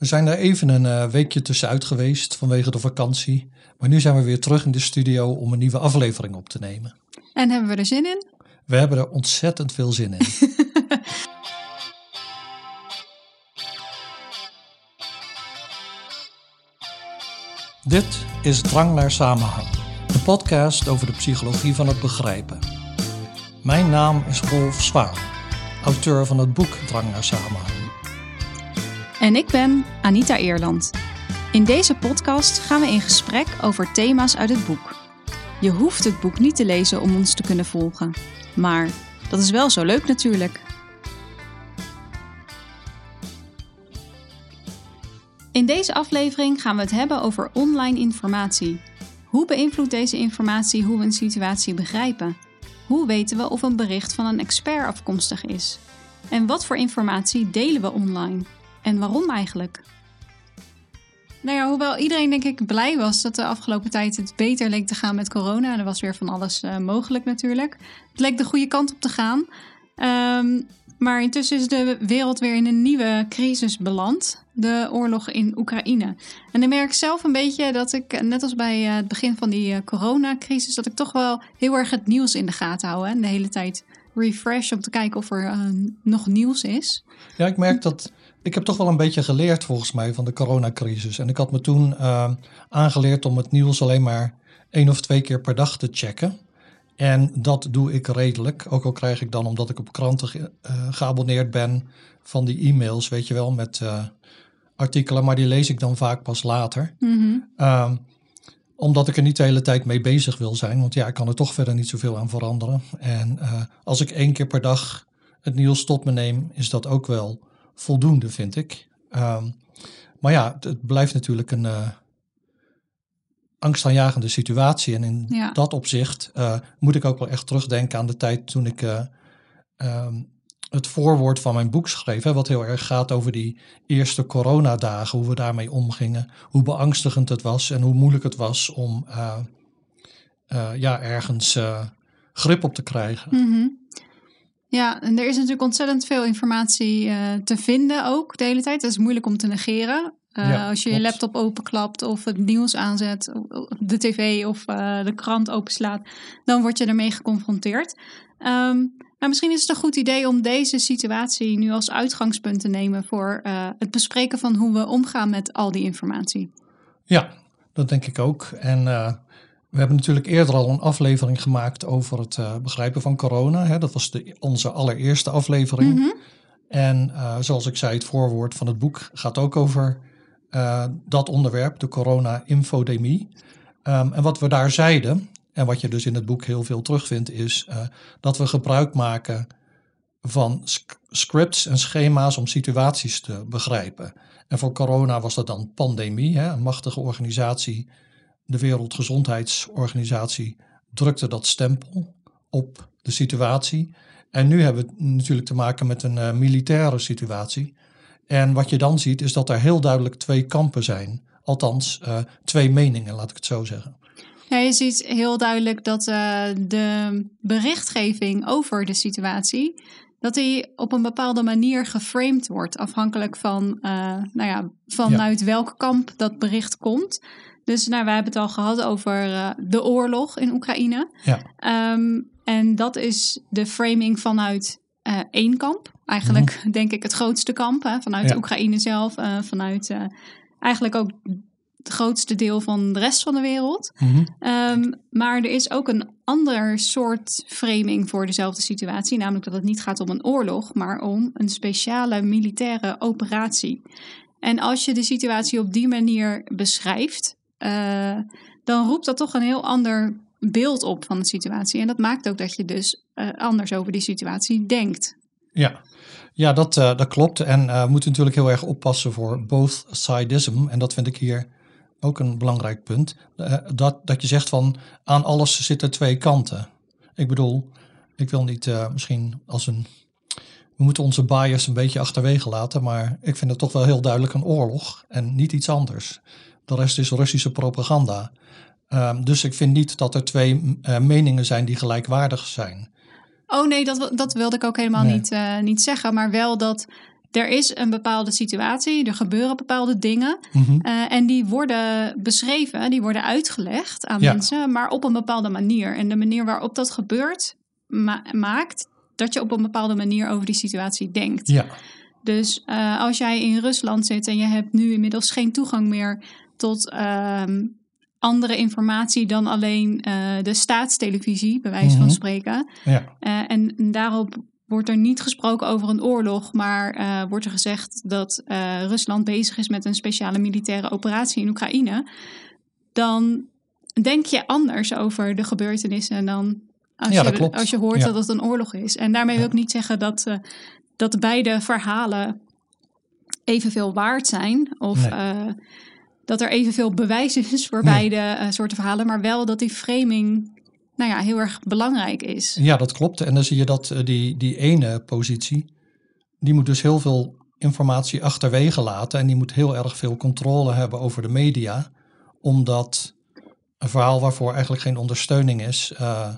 We zijn er even een uh, weekje tussenuit geweest vanwege de vakantie. Maar nu zijn we weer terug in de studio om een nieuwe aflevering op te nemen. En hebben we er zin in? We hebben er ontzettend veel zin in. Dit is Drang naar Samenhang, de podcast over de psychologie van het begrijpen. Mijn naam is Rolf Zwaan, auteur van het boek Drang naar Samenhang. En ik ben Anita Eerland. In deze podcast gaan we in gesprek over thema's uit het boek. Je hoeft het boek niet te lezen om ons te kunnen volgen. Maar dat is wel zo leuk natuurlijk. In deze aflevering gaan we het hebben over online informatie. Hoe beïnvloedt deze informatie hoe we een situatie begrijpen? Hoe weten we of een bericht van een expert afkomstig is? En wat voor informatie delen we online? En waarom eigenlijk? Nou ja, hoewel iedereen denk ik blij was dat de afgelopen tijd het beter leek te gaan met corona. Er was weer van alles uh, mogelijk natuurlijk. Het leek de goede kant op te gaan. Um, maar intussen is de wereld weer in een nieuwe crisis beland. De oorlog in Oekraïne. En ik merk zelf een beetje dat ik, net als bij uh, het begin van die uh, coronacrisis, dat ik toch wel heel erg het nieuws in de gaten hou. En de hele tijd refresh om te kijken of er nog nieuws is. Ja, ik merk dat ik heb toch wel een beetje geleerd volgens mij van de coronacrisis. En ik had me toen uh, aangeleerd om het nieuws alleen maar één of twee keer per dag te checken. En dat doe ik redelijk. Ook al krijg ik dan, omdat ik op kranten uh, geabonneerd ben, van die e-mails, weet je wel, met uh, artikelen. Maar die lees ik dan vaak pas later. Mm -hmm. omdat ik er niet de hele tijd mee bezig wil zijn. Want ja, ik kan er toch verder niet zoveel aan veranderen. En als ik één keer per dag het nieuws tot me neem, is dat ook wel voldoende, vind ik. Um, maar ja, het, blijft natuurlijk een uh, angstaanjagende situatie. En in ja. dat opzicht uh, moet ik ook wel echt terugdenken aan de tijd toen ik uh, um, het voorwoord van mijn boek schreef. Hè, wat heel erg gaat over die eerste coronadagen, hoe we daarmee omgingen. Hoe beangstigend het was en hoe moeilijk het was om ja, ergens grip op te krijgen. Mm -hmm. Ja, en er is natuurlijk ontzettend veel informatie uh, te vinden ook de hele tijd. Dat is moeilijk om te negeren. Uh, ja, als je je laptop openklapt of het nieuws aanzet, de tv of uh, de krant openslaat, dan word je ermee geconfronteerd. Um, maar misschien is het een goed idee om deze situatie nu als uitgangspunt te nemen voor het bespreken van hoe we omgaan met al die informatie. Ja, dat denk ik ook. En we hebben natuurlijk eerder al een aflevering gemaakt over het uh, begrijpen van corona. Hè. Dat was de, onze allereerste aflevering. Mm -hmm. En uh, zoals ik zei, het voorwoord van het boek gaat ook over uh, dat onderwerp, de corona-infodemie. Um, en wat we daar zeiden, en wat je dus in het boek heel veel terugvindt, is dat we gebruik maken van scripts en schema's om situaties te begrijpen. En voor corona was dat dan pandemie, hè, een machtige organisatie de Wereldgezondheidsorganisatie drukte dat stempel op de situatie. En nu hebben we natuurlijk te maken met een uh, militaire situatie. En wat je dan ziet is dat er heel duidelijk twee kampen zijn. Althans, uh, twee meningen, laat ik het zo zeggen. Ja, je ziet heel duidelijk dat uh, de berichtgeving over de situatie dat die op een bepaalde manier geframed wordt, afhankelijk van nou ja, vanuit ja. welk kamp dat bericht komt. Dus nou, we hebben het al gehad over uh, de oorlog in Oekraïne. Ja. Um, en dat is de framing vanuit uh, één kamp. Eigenlijk mm -hmm. denk ik het grootste kamp. Hè, vanuit ja. Oekraïne zelf. Uh, vanuit eigenlijk ook het grootste deel van de rest van de wereld. Mm -hmm. um, maar er is ook een ander soort framing voor dezelfde situatie. Namelijk dat het niet gaat om een oorlog, maar om een speciale militaire operatie. En als je de situatie op die manier beschrijft, uh, dan roept dat toch een heel ander beeld op van de situatie. En dat maakt ook dat je dus uh, anders over die situatie denkt. Ja, ja dat, uh, dat klopt. En we moeten natuurlijk heel erg oppassen voor both sidism. En dat vind ik hier ook een belangrijk punt. dat, dat je zegt van aan alles zitten twee kanten. Ik bedoel, ik wil niet misschien als een we moeten onze bias een beetje achterwege laten, maar ik vind het toch wel heel duidelijk een oorlog en niet iets anders. De rest is Russische propaganda. Um, dus ik vind niet dat er twee uh, meningen zijn die gelijkwaardig zijn. Oh nee, dat, dat wilde ik ook helemaal nee. niet, uh, niet zeggen. Maar wel dat er is een bepaalde situatie, er gebeuren bepaalde dingen. Mhm. eh, en die worden beschreven, die worden uitgelegd aan Ja. mensen, maar op een bepaalde manier. En de manier waarop dat gebeurt, ma- maakt dat je op een bepaalde manier over die situatie denkt. Ja, Dus eh, als jij in Rusland zit en je hebt nu inmiddels geen toegang meer tot ehm, andere informatie dan alleen eh, de staatstelevisie, bij wijze van Mhm. spreken. ja, Eh, en daarop wordt er niet gesproken over een oorlog, maar eh, wordt er gezegd dat Rusland bezig is met een speciale militaire operatie in Oekraïne. Dan denk je anders over de gebeurtenissen dan als, Ja, je, als je hoort Ja. dat het een oorlog is. En daarmee wil ik niet zeggen dat, dat beide verhalen evenveel waard zijn. Of Nee. Dat er evenveel bewijs is voor Nee. beide eh, soorten verhalen. Maar wel dat die framing nou ja, heel erg belangrijk is. ja, dat klopt. En dan zie je dat eh, die, die ene positie, die moet dus heel veel informatie achterwege laten. En die moet heel erg veel controle hebben over de media. Omdat een verhaal waarvoor eigenlijk geen ondersteuning is, eh,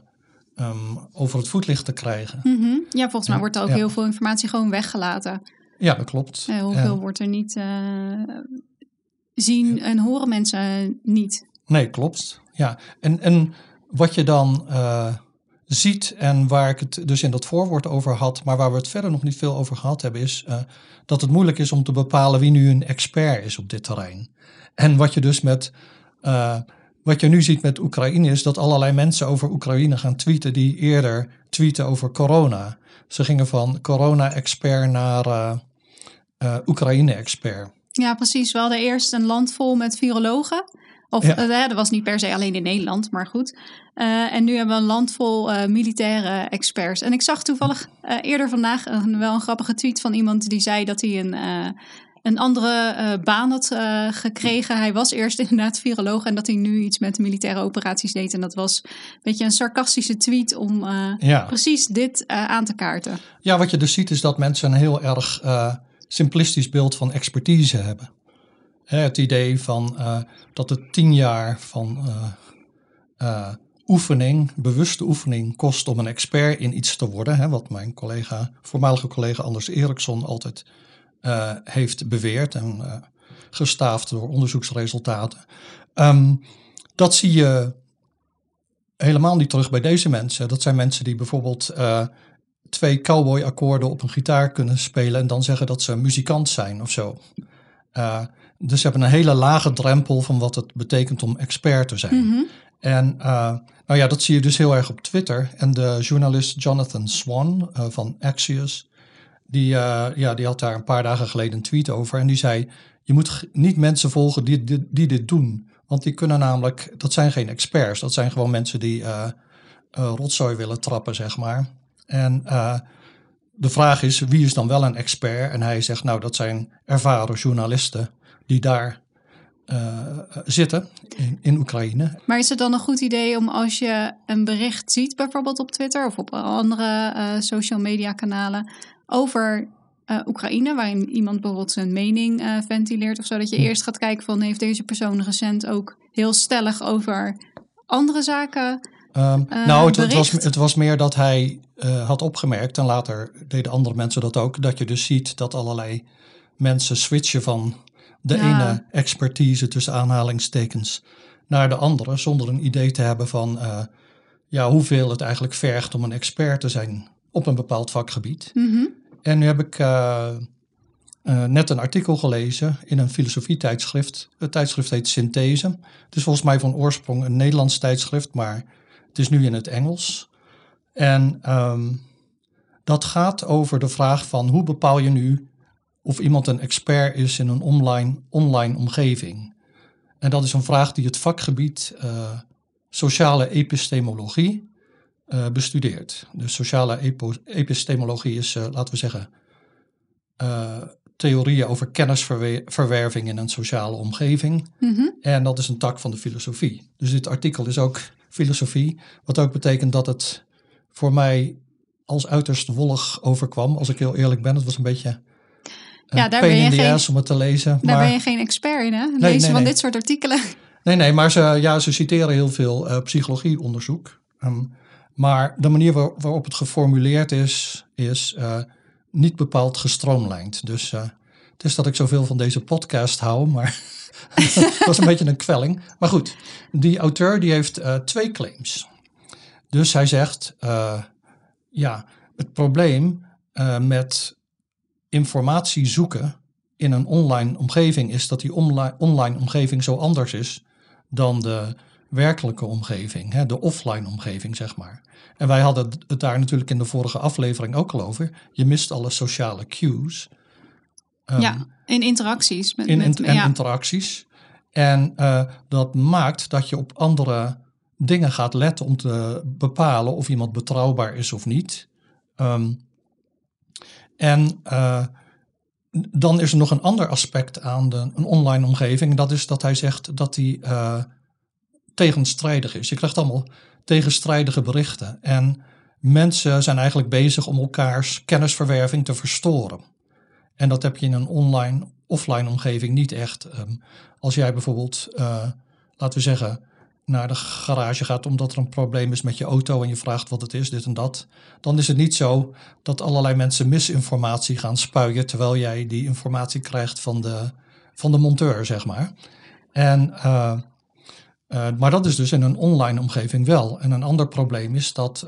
ehm, over het voetlicht te krijgen. Mhm. Ja, volgens mij wordt er ook ja. heel veel informatie gewoon weggelaten. Ja, dat klopt. En- hoeveel wordt er niet zien en horen mensen niet. Nee, klopt. Ja, en, en wat je dan eh, ziet en waar ik het dus in dat voorwoord over had, maar waar we het verder nog niet veel over gehad hebben, is eh, dat het moeilijk is om te bepalen wie nu een expert is op dit terrein. En wat je dus met, eh, wat je nu ziet met Oekraïne is dat allerlei mensen over Oekraïne gaan tweeten die eerder tweeten over corona. Ze gingen van corona-expert naar Oekraïne-expert. Ja, precies. We hadden eerst een land vol met virologen. Of Ja. eh, dat was niet per se alleen in Nederland, maar goed. Eh, en nu hebben we een land vol eh, militaire experts. En ik zag toevallig eerder vandaag een, wel een grappige tweet van iemand die zei dat hij een, een andere baan had gekregen. Hij was eerst inderdaad viroloog en dat hij nu iets met militaire operaties deed. En dat was een beetje een sarcastische tweet om Ja. precies dit aan te kaarten. Ja, wat je dus ziet is dat mensen een heel erg simplistisch beeld van expertise hebben. Het idee van eh, dat het tien jaar van eh, eh, oefening, bewuste oefening, kost om een expert in iets te worden. Hè, wat mijn collega, voormalige collega Anders Eriksson altijd heeft beweerd en gestaafd door onderzoeksresultaten. Ehm, dat zie je helemaal niet terug bij deze mensen. Dat zijn mensen die bijvoorbeeld twee cowboy-akkoorden op een gitaar kunnen spelen en dan zeggen dat ze muzikant zijn of zo. Eh, dus ze hebben een hele lage drempel van wat het betekent om expert te zijn. Mhm. En eh, nou ja, dat zie je dus heel erg op Twitter. En de journalist Jonathan Swan eh, van Axios, die, ja, die had daar een paar dagen geleden een tweet over. En die zei, je moet niet mensen volgen die, die, die dit doen. Want die kunnen namelijk, dat zijn geen experts. Dat zijn gewoon mensen die rotzooi willen trappen, zeg maar. En eh, de vraag is, wie is dan wel een expert? En hij zegt, nou, dat zijn ervaren journalisten die daar eh, zitten in, in Oekraïne. Maar is het dan een goed idee om als je een bericht ziet, bijvoorbeeld op Twitter of op andere eh, social media kanalen, over Oekraïne, waarin iemand bijvoorbeeld zijn mening ventileert of zo, dat je eerst gaat kijken van heeft deze persoon recent ook heel stellig over andere zaken? Ehm, Eh, nou, het, het was, het was meer dat hij eh, had opgemerkt, en later deden andere mensen dat ook, dat je dus ziet dat allerlei mensen switchen van de Ja. ene expertise tussen aanhalingstekens naar de andere, zonder een idee te hebben van eh, ja, hoeveel het eigenlijk vergt om een expert te zijn op een bepaald vakgebied. Mhm. En nu heb ik net een artikel gelezen in een filosofietijdschrift. Het tijdschrift heet Synthese. Het is volgens mij van oorsprong een Nederlands tijdschrift, maar het is nu in het Engels. En ehm, dat gaat over de vraag van hoe bepaal je nu of iemand een expert is in een online, online omgeving. En dat is een vraag die het vakgebied eh, sociale epistemologie eh, bestudeert. Dus sociale epistemologie is, eh, laten we zeggen, theorieën over kennisverwerving in een sociale omgeving. Mhm. En dat is een tak van de filosofie. Dus dit artikel is ook filosofie, wat ook betekent dat het voor mij als uiterst wollig overkwam, als ik heel eerlijk ben. Het was een beetje een Ja, daar ben je geen- om het te lezen. Daar maar, ben je geen expert in, hè? Lezen nee, van nee. dit soort artikelen. Nee, nee, maar ze, ja, ze citeren heel veel eh, psychologieonderzoek. Ehm, maar de manier waar- waarop het geformuleerd is, is eh, niet bepaald gestroomlijnd. Dus uh, het is dat ik zoveel van deze podcast hou, maar dat was een beetje een kwelling. Maar goed, die auteur die heeft uh, twee claims. Dus hij zegt, uh, ja, het probleem met informatie zoeken in een online omgeving is dat die online, online omgeving zo anders is dan de werkelijke omgeving, hè, de offline omgeving, zeg maar. En wij hadden het daar natuurlijk in de vorige aflevering ook al over. Je mist alle sociale cues. Um, ja, in interacties. Met, in, met, en ja. interacties. En uh, dat maakt dat je op andere dingen gaat letten om te bepalen of iemand betrouwbaar is of niet. Um, en uh, dan is er nog een ander aspect aan de, een online omgeving. Dat is dat hij zegt dat die uh, tegenstrijdig is. Je krijgt allemaal tegenstrijdige berichten. En mensen zijn eigenlijk bezig om elkaars kennisverwerving te verstoren. En dat heb je in een online, offline omgeving niet echt. Um, als jij bijvoorbeeld, uh, laten we zeggen, naar de garage gaat omdat er een probleem is met je auto en je vraagt wat het is, dit en dat, dan is het niet zo dat allerlei mensen misinformatie gaan spuien terwijl jij die informatie krijgt van de, van de monteur, zeg maar. En, uh, uh, maar dat is dus in een online omgeving wel. En een ander probleem is dat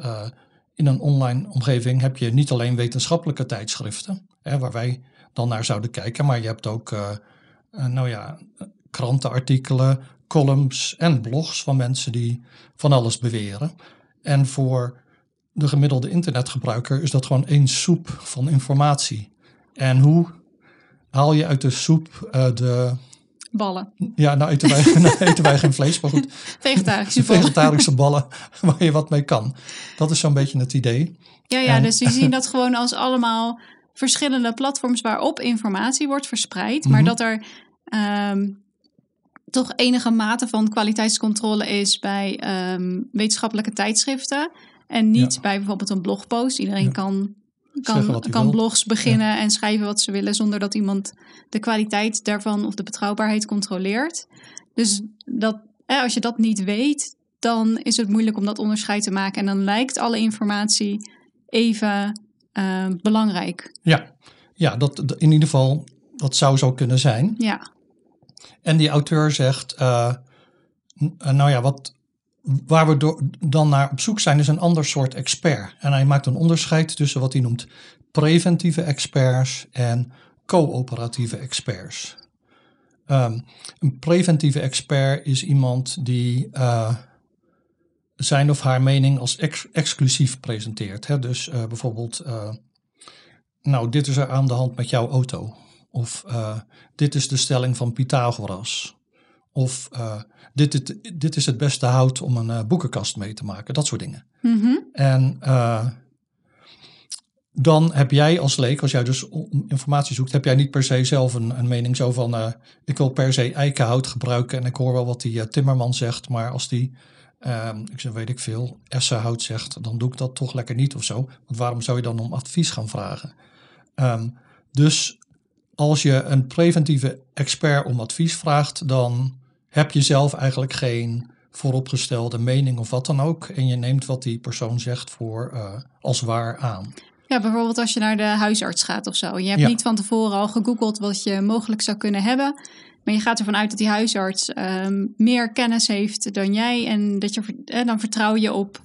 in een online omgeving heb je niet alleen wetenschappelijke tijdschriften, hè, waar wij dan naar zouden kijken, maar je hebt ook, nou ja, krantenartikelen, columns en blogs van mensen die van alles beweren. En voor de gemiddelde internetgebruiker is dat gewoon één soep van informatie. En hoe haal je uit de soep uh, de. Ballen. Ja, nou eten wij, nou eten wij geen vlees, maar goed. Vegetarische ballen. Vegetarische ballen waar je wat mee kan. Dat is zo'n beetje het idee. Ja, ja en, dus die zien dat gewoon als allemaal verschillende platforms waarop informatie wordt verspreid. Maar mm -hmm. dat er um, toch enige mate van kwaliteitscontrole is bij um, wetenschappelijke tijdschriften. En niet ja. bij bijvoorbeeld een blogpost. Iedereen ja. kan, kan, kan blogs beginnen ja. en schrijven wat ze willen zonder dat iemand de kwaliteit daarvan of de betrouwbaarheid controleert. Dus dat, eh, als je dat niet weet, dan is het moeilijk om dat onderscheid te maken. En dan lijkt alle informatie even uh, belangrijk. Ja, ja dat, in ieder geval, dat zou zo kunnen zijn. Ja. En die auteur zegt, uh, nou ja, wat, waar we door, dan naar op zoek zijn, is een ander soort expert. En hij maakt een onderscheid tussen wat hij noemt preventieve experts en coöperatieve experts. Um, een preventieve expert is iemand die uh, zijn of haar mening als ex exclusief presenteert. Hè? Dus uh, bijvoorbeeld, nou, dit is er aan de hand met jouw auto. Of uh, dit is de stelling van Pythagoras. Of dit, dit, dit, is het beste hout om een boekenkast mee te maken. Dat soort dingen. Mm -hmm. En dan heb jij als leek, als jij dus informatie zoekt, heb jij niet per se zelf een, een mening zo van ik wil per se eikenhout gebruiken en ik hoor wel wat die Timmerman zegt, maar als die, ik zeg, weet ik veel, essenhout zegt, dan doe ik dat toch lekker niet of zo. Want waarom zou je dan om advies gaan vragen? Um, dus als je een preventieve expert om advies vraagt, dan heb je zelf eigenlijk geen vooropgestelde mening of wat dan ook. En je neemt wat die persoon zegt voor uh, als waar aan. Ja, bijvoorbeeld als je naar de huisarts gaat of zo. Je hebt ja. niet van tevoren al gegoogeld wat je mogelijk zou kunnen hebben. Maar je gaat ervan uit dat die huisarts um, meer kennis heeft dan jij. En dat je, eh, dan vertrouw je op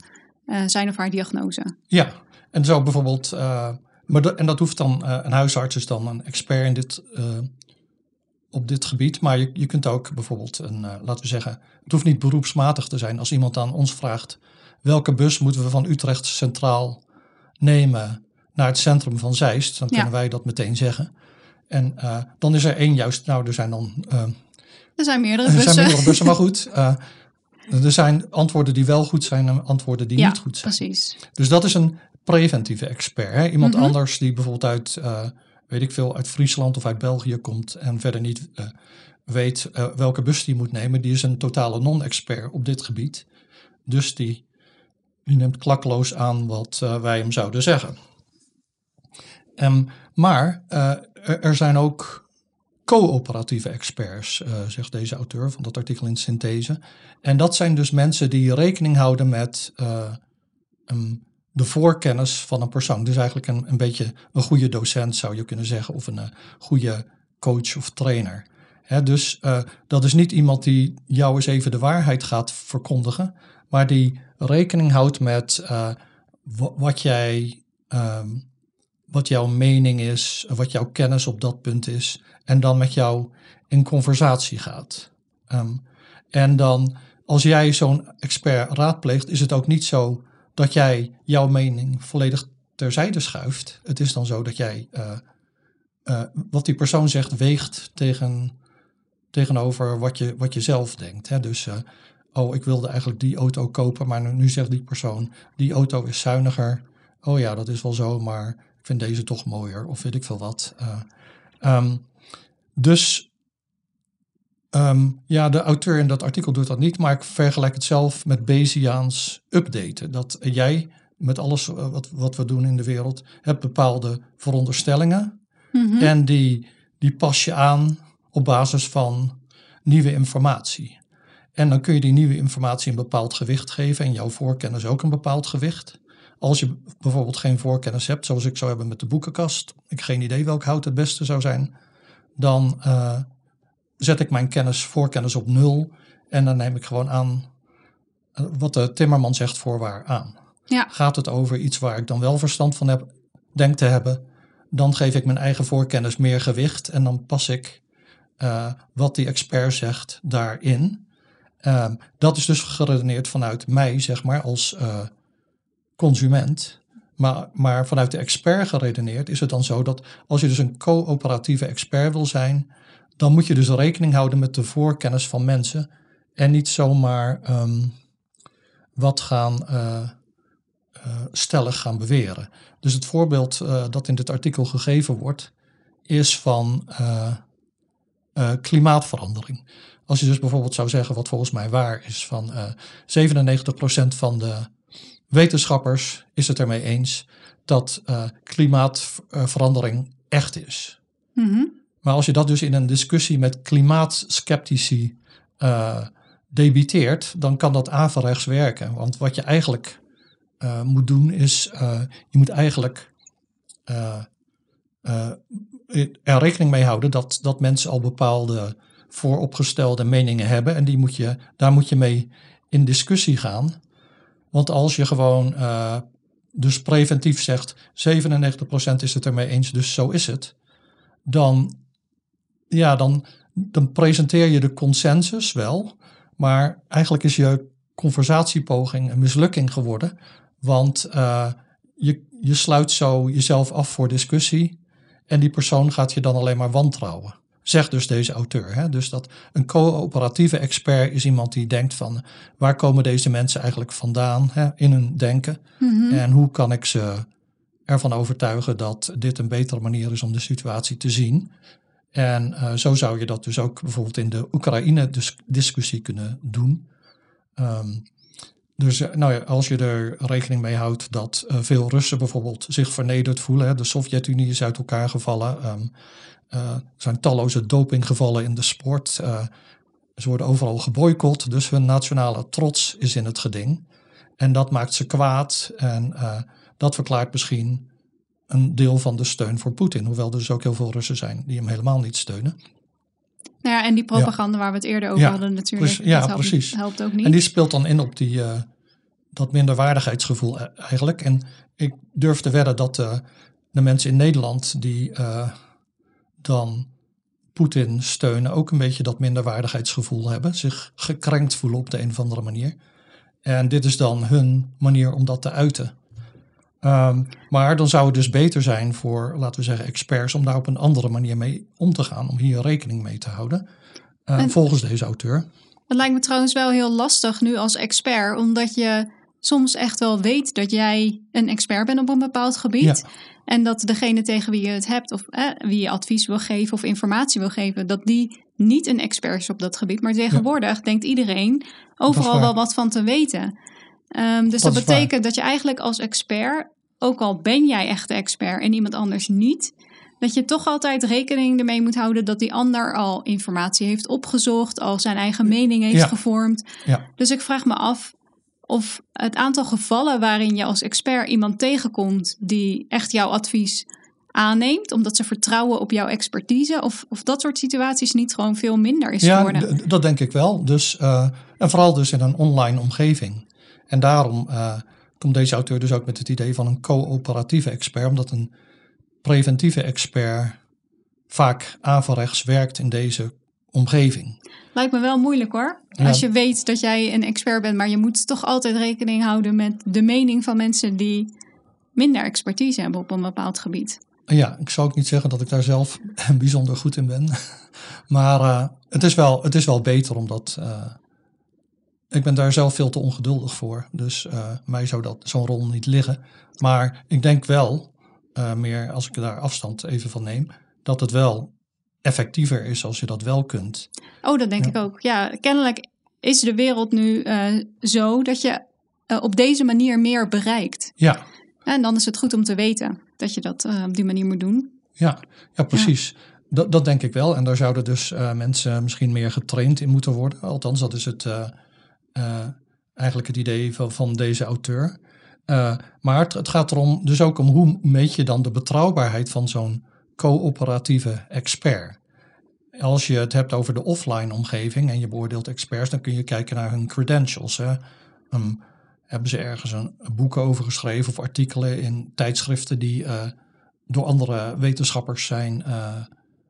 uh, zijn of haar diagnose. Ja, en zo bijvoorbeeld. Uh, maar de, en dat hoeft dan, uh, een huisarts is dan een expert in dit, op dit gebied. Maar je, je kunt ook bijvoorbeeld, een, laten we zeggen, het hoeft niet beroepsmatig te zijn. Als iemand aan ons vraagt, welke bus moeten we van Utrecht Centraal nemen naar het centrum van Zeist, dan ja. kunnen wij dat meteen zeggen. En dan is er één juist, nou er zijn dan... er zijn meerdere bussen. Er zijn meerdere bussen, maar goed... er zijn antwoorden die wel goed zijn en antwoorden die ja, niet goed zijn. Precies. Dus dat is een preventieve expert. Hè? Iemand mm -hmm. anders die bijvoorbeeld uit, weet ik veel, uit Friesland of uit België komt en verder niet weet welke bus die moet nemen, die is een totale non-expert op dit gebied. Dus die, die neemt klakloos aan wat wij hem zouden zeggen. Um, maar er, er, zijn ook coöperatieve experts, zegt deze auteur van dat artikel in Synthese. En dat zijn dus mensen die rekening houden met um, de voorkennis van een persoon. Dus eigenlijk een, een beetje een goede docent zou je kunnen zeggen, of een goede coach of trainer. Hè, dus dat is niet iemand die jou eens even de waarheid gaat verkondigen, maar die rekening houdt met wat jij. Um, wat jouw mening is, wat jouw kennis op dat punt is, en dan met jou in conversatie gaat. Um, en dan, als jij zo'n expert raadpleegt, is het ook niet zo dat jij jouw mening volledig terzijde schuift. Het is dan zo dat jij uh, uh, wat die persoon zegt weegt tegen, tegenover wat je, wat je zelf denkt. Hè? Dus, uh, oh, ik wilde eigenlijk die auto kopen, maar nu, nu zegt die persoon, die auto is zuiniger. Oh ja, dat is wel zo, maar vind deze toch mooier, of weet ik veel wat. Um, dus Um, ja, de auteur in dat artikel doet dat niet, maar ik vergelijk het zelf met Bayesiaans updaten. Dat jij met alles wat, wat we doen in de wereld hebt bepaalde veronderstellingen. Mm -hmm. En die, die pas je aan op basis van nieuwe informatie. En dan kun je die nieuwe informatie een bepaald gewicht geven en jouw voorkennis ook een bepaald gewicht. Als je bijvoorbeeld geen voorkennis hebt, zoals ik zou hebben met de boekenkast, ik geen idee welk hout het beste zou zijn, dan uh, zet ik mijn kennis, voorkennis op nul. En dan neem ik gewoon aan eh, wat de timmerman zegt voorwaar aan. Ja. Gaat het over iets waar ik dan wel verstand van heb, denk te hebben, dan geef ik mijn eigen voorkennis meer gewicht en dan pas ik uh, wat die expert zegt daarin. Uh, dat is dus geredeneerd vanuit mij, zeg maar, als consument. Maar, maar vanuit de expert geredeneerd is het dan zo dat als je dus een coöperatieve expert wil zijn, dan moet je dus rekening houden met de voorkennis van mensen en niet zomaar um, wat gaan uh, uh, stellig gaan beweren. Dus het voorbeeld uh, dat in dit artikel gegeven wordt, is van klimaatverandering. Als je dus bijvoorbeeld zou zeggen, wat volgens mij waar is, van 97% van de wetenschappers is het ermee eens dat klimaatverandering echt is. Mm -hmm. Maar als je dat dus in een discussie met klimaatskeptici uh, debiteert, dan kan dat averechts werken. Want wat je eigenlijk uh, moet doen is, uh, je moet eigenlijk er rekening mee houden dat, dat mensen al bepaalde vooropgestelde meningen hebben. En die moet je, daar moet je mee in discussie gaan. Want als je gewoon dus preventief zegt, 97% is het ermee eens, dus zo is het. Dan ja, dan, dan presenteer je de consensus wel. Maar eigenlijk is je conversatiepoging een mislukking geworden. Want uh, je, je sluit zo jezelf af voor discussie. En die persoon gaat je dan alleen maar wantrouwen. Zegt dus deze auteur. Hè? Dus dat een coöperatieve expert is iemand die denkt van waar komen deze mensen eigenlijk vandaan hè, in hun denken. Mm -hmm. En hoe kan ik ze ervan overtuigen dat dit een betere manier is om de situatie te zien. En uh, zo zou je dat dus ook bijvoorbeeld in de Oekraïne-discussie kunnen doen. Um, dus nou ja, als je er rekening mee houdt dat uh, veel Russen bijvoorbeeld zich vernederd voelen. Hè, de Sovjet-Unie is uit elkaar gevallen. Um, uh, er zijn talloze dopinggevallen in de sport. ze worden overal geboycott. Dus hun nationale trots is in het geding. En dat maakt ze kwaad. En dat verklaart misschien een deel van de steun voor Poetin. Hoewel er dus ook heel veel Russen zijn die hem helemaal niet steunen. Nou ja, en die propaganda ja. waar we het eerder over ja, hadden natuurlijk. Precies, ja, helpt, precies. helpt ook niet. En die speelt dan in op die, uh, dat minderwaardigheidsgevoel eigenlijk. En ik durf te wedden dat uh, de mensen in Nederland die uh, dan Poetin steunen... ook een beetje dat minderwaardigheidsgevoel hebben. Zich gekrenkt voelen op de een of andere manier. En dit is dan hun manier om dat te uiten. Um, maar dan zou het dus beter zijn voor, laten we zeggen, experts om daar op een andere manier mee om te gaan, om hier rekening mee te houden, uh, en, volgens deze auteur. Het lijkt me trouwens wel heel lastig nu als expert, omdat je soms echt wel weet dat jij een expert bent op een bepaald gebied. Ja. En dat degene tegen wie je het hebt, of eh, wie je advies wil geven of informatie wil geven, dat die niet een expert is op dat gebied. Maar tegenwoordig ja. denkt iedereen overal wel wat van te weten. Um, dus dat, dat betekent waar. dat je eigenlijk als expert, ook al ben jij echt de expert en iemand anders niet, dat je toch altijd rekening ermee moet houden dat die ander al informatie heeft opgezocht, al zijn eigen mening heeft ja. gevormd. Ja. Dus ik vraag me af, of het aantal gevallen waarin je als expert iemand tegenkomt die echt jouw advies aanneemt, omdat ze vertrouwen op jouw expertise, of, of dat soort situaties niet gewoon veel minder is ja, geworden? d- dat denk ik wel. Dus, eh, en vooral dus in een online omgeving. En daarom eh, komt deze auteur dus ook met het idee van een coöperatieve expert, omdat een preventieve expert vaak averechts werkt in deze omgeving. Lijkt me wel moeilijk hoor. Ja. Als je weet dat jij een expert bent, maar je moet toch altijd rekening houden met de mening van mensen die minder expertise hebben op een bepaald gebied. Ja, ik zou ook niet zeggen dat ik daar zelf bijzonder goed in ben. Maar eh, het, is wel, het is wel beter omdat eh, ik ben daar zelf veel te ongeduldig voor. Dus eh, mij zou dat zo'n rol niet liggen. Maar ik denk wel, meer als ik daar afstand even van neem, dat het wel effectiever is als je dat wel kunt. Oh, dat denk Ja. ik ook. Ja, kennelijk is de wereld nu eh, zo dat je eh, op deze manier meer bereikt. Ja, En dan is het goed om te weten dat je dat eh, op die manier moet doen. ja, ja precies. Dat, dat denk ik wel. En daar zouden dus mensen misschien meer getraind in moeten worden. Althans, dat is het, eigenlijk het idee van, van deze auteur. Maar het, het gaat erom, dus ook om hoe meet je dan de betrouwbaarheid van zo'n coöperatieve expert. Als je het hebt over de offline omgeving en je beoordeelt experts, dan kun je kijken naar hun credentials. Hè. Ehm, hebben ze ergens een, een boek over geschreven of artikelen in tijdschriften die eh, door andere wetenschappers zijn eh,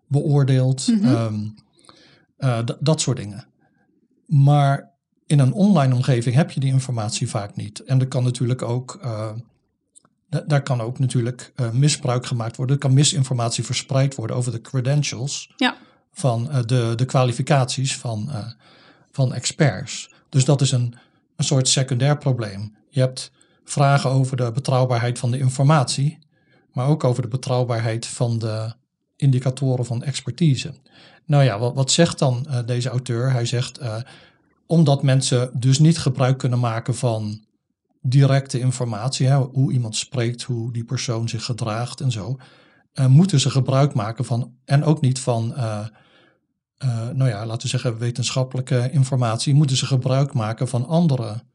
beoordeeld. Mhm. Ehm, eh, dat soort dingen. Maar in een online omgeving heb je die informatie vaak niet. En er kan natuurlijk ook, da- daar kan ook natuurlijk eh, misbruik gemaakt worden. Er kan misinformatie verspreid worden over de credentials Ja. van eh, de, de kwalificaties van, eh, van experts. Dus dat is een, een soort secundair probleem. Je hebt vragen over de betrouwbaarheid van de informatie, maar ook over de betrouwbaarheid van de indicatoren van expertise. Nou ja, wat, wat zegt dan deze auteur? Hij zegt, eh, omdat mensen dus niet gebruik kunnen maken van directe informatie, hoe iemand spreekt, hoe die persoon zich gedraagt en zo, eh, moeten ze gebruik maken van, en ook niet van, eh, eh, nou ja, laten we zeggen, wetenschappelijke informatie, moeten ze gebruik maken van andere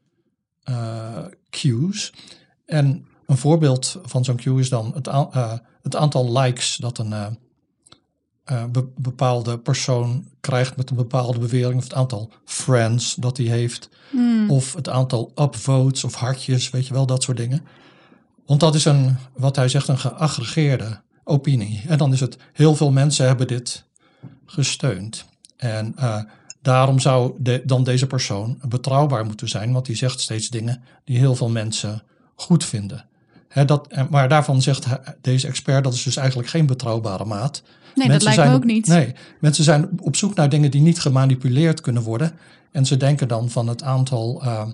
cues. En een voorbeeld van zo'n cue is dan het, het aantal likes dat een be- bepaalde persoon krijgt met een bepaalde bewering, of het aantal friends dat hij heeft, Hmm. of het aantal upvotes of hartjes, weet je wel, dat soort dingen. Want dat is een, wat hij zegt, een geaggregeerde opinie. En dan is het, heel veel mensen hebben dit gesteund. En eh, daarom zou de, dan deze persoon betrouwbaar moeten zijn, want die zegt steeds dingen die heel veel mensen goed vinden. Dat, maar daarvan zegt deze expert, dat is dus eigenlijk geen betrouwbare maat. Nee, dat lijkt me ook op- niet. Nee, mensen zijn op zoek naar dingen die niet gemanipuleerd kunnen worden. En ze denken dan van het aantal eh,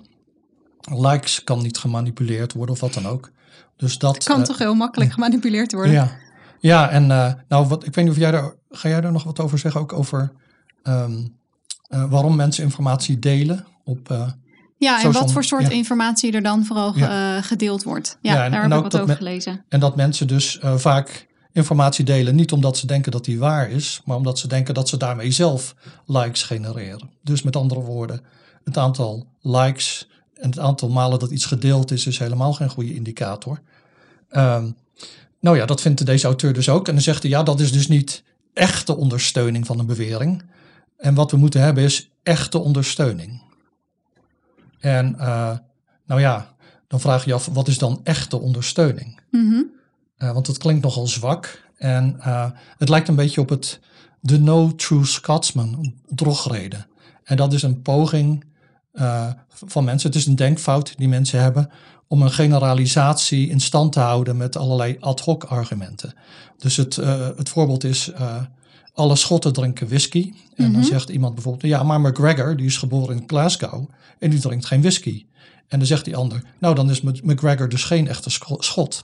likes kan niet gemanipuleerd worden of wat dan ook. Dus dat kan eh, toch heel makkelijk gemanipuleerd worden? Ja, ja en eh, nou, wat, ik weet niet of jij daar, ga jij daar nog wat over zeggen? Ook over ehm, eh, waarom mensen informatie delen op. Ja, en Social- wat voor soort ja. informatie er dan vooral Ja. gedeeld wordt. Ja, Ja, en- daar en heb ik wat over gelezen. En dat mensen dus vaak informatie delen, niet omdat ze denken dat die waar is, maar omdat ze denken dat ze daarmee zelf likes genereren. Dus met andere woorden, het aantal likes en het aantal malen dat iets gedeeld is, is helemaal geen goede indicator. Ehm, nou ja, dat vindt deze auteur dus ook. En dan zegt hij, ja, dat is dus niet echte ondersteuning van een bewering. En wat we moeten hebben is echte ondersteuning. En eh, nou ja, dan vraag je je af, wat is dan echte ondersteuning? Mhm. Eh, want het klinkt nogal zwak. En eh, het lijkt een beetje op het The No True Scotsman drogreden. En dat is een poging eh, van mensen. Het is een denkfout die mensen hebben om een generalisatie in stand te houden met allerlei ad hoc argumenten. Dus het, het voorbeeld is, alle Schotten drinken whisky. En dan Mhm. zegt iemand bijvoorbeeld, ja, maar McGregor, die is geboren in Glasgow en die drinkt geen whisky. En dan zegt die ander, nou dan is McGregor dus geen echte Scho- Schot.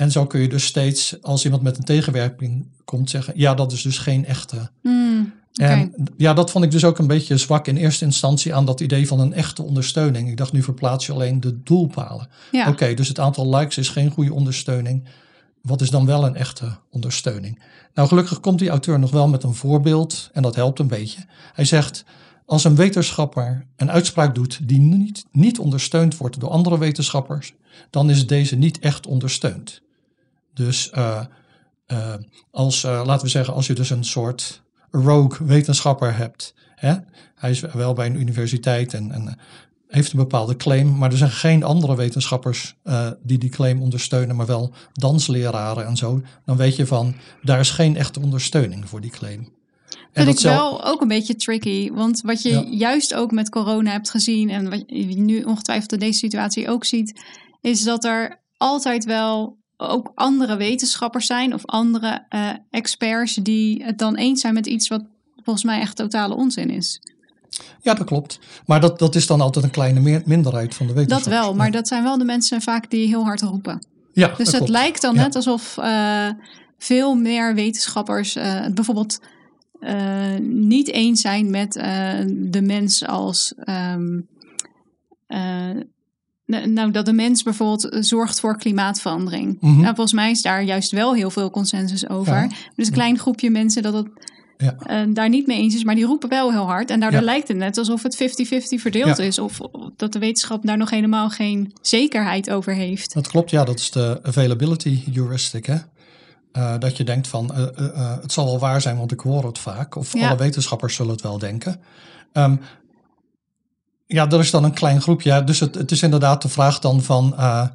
En zo kun je dus steeds, als iemand met een tegenwerping komt, zeggen: ja, dat is dus geen echte. Hmm. En ja, dat vond ik dus ook een beetje zwak in eerste instantie aan dat idee van een echte ondersteuning. Ik dacht, nu verplaats je alleen de doelpalen. Ja. Oké, dus het aantal likes is geen goede ondersteuning. Wat is dan wel een echte ondersteuning? Nou, gelukkig komt die auteur nog wel met een voorbeeld en dat helpt een beetje. Hij zegt, als een wetenschapper een uitspraak doet die niet, niet ondersteund wordt door andere wetenschappers, dan is deze niet echt ondersteund. Dus uh, uh, als, uh, laten we zeggen, als je dus een soort rogue wetenschapper hebt, hè, hij is wel bij een universiteit en, en heeft een bepaalde claim, maar er zijn geen andere wetenschappers die die claim ondersteunen, maar wel dansleraren en zo, dan weet je van, daar is geen echte ondersteuning voor die claim. Vind ik wel ook een beetje tricky. Want wat je juist ook met corona hebt gezien en wat je nu ongetwijfeld in deze situatie ook ziet, is dat er altijd wel ook andere wetenschappers zijn of andere uh, experts die het dan eens zijn met iets wat volgens mij echt totale onzin is. Ja, dat klopt. Maar dat, dat is dan altijd een kleine minderheid van de wetenschappers. Dat wel, maar dat zijn wel de mensen vaak die heel hard roepen. Ja, dus het lijkt dan net alsof uh, veel meer wetenschappers uh, bijvoorbeeld uh, niet eens zijn met de mens als. Um, nou, dat de mens bijvoorbeeld eh, zorgt voor klimaatverandering. Mhm. Nou, volgens mij is daar juist wel heel veel consensus over. Dus een klein groepje mensen dat het ja. uh, daar niet mee eens is, maar die roepen wel heel hard. En daardoor lijkt het net alsof het 50-50 verdeeld is. Of, dat de wetenschap daar nog helemaal geen zekerheid over heeft. Dat klopt, ja. Dat is de availability heuristic, hè. Uh, dat je denkt van, het zal wel waar zijn, want ik hoor het vaak. Of alle wetenschappers zullen het wel denken. Um, ja, er is dan een klein groepje. Dus het, het is inderdaad de vraag dan van uh,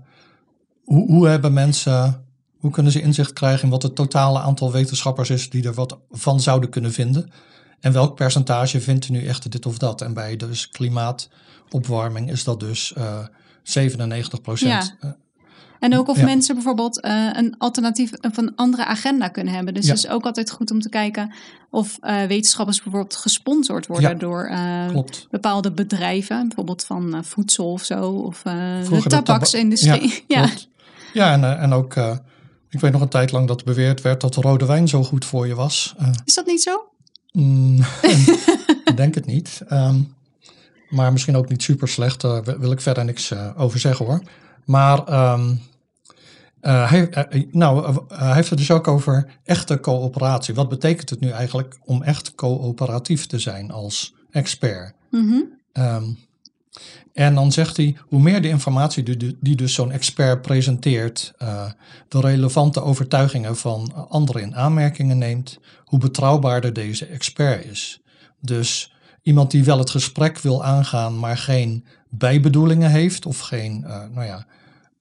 hoe, hoe hebben mensen, hoe kunnen ze inzicht krijgen in wat het totale aantal wetenschappers is die er wat van zouden kunnen vinden? En welk percentage vindt u nu echt dit of dat? En bij dus klimaatopwarming is dat dus uh, 97 procent. Ja. En ook of mensen bijvoorbeeld uh, een alternatief of een andere agenda kunnen hebben. Dus het is ook altijd goed om te kijken of uh, wetenschappers bijvoorbeeld gesponsord worden door uh, bepaalde bedrijven, bijvoorbeeld van voedsel of zo, of de tabaksindustrie. Ja, ja. en, en ook, ik weet nog een tijd lang dat beweerd werd dat rode wijn zo goed voor je was. is dat niet zo? Mm, ik denk het niet. Um, maar misschien ook niet super slecht, daar wil ik verder niks over zeggen hoor. Maar um, uh, hij, uh, nou, uh, hij heeft het dus ook over echte coöperatie. Wat betekent het nu eigenlijk om echt coöperatief te zijn als expert? Mm -hmm. um, en dan zegt hij, hoe meer de informatie die, die dus zo'n expert presenteert, de relevante overtuigingen van anderen in aanmerkingen neemt, hoe betrouwbaarder deze expert is. Dus iemand die wel het gesprek wil aangaan, maar geen bijbedoelingen heeft of geen, nou ja,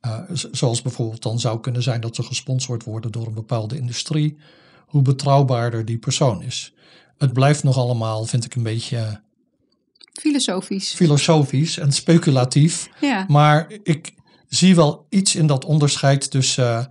uh, zoals bijvoorbeeld dan zou kunnen zijn dat ze gesponsord worden door een bepaalde industrie, hoe betrouwbaarder die persoon is. Het blijft nog allemaal, vind ik, een beetje. Filosofisch. Filosofisch en speculatief. Ja. Maar ik zie wel iets in dat onderscheid tussen uh,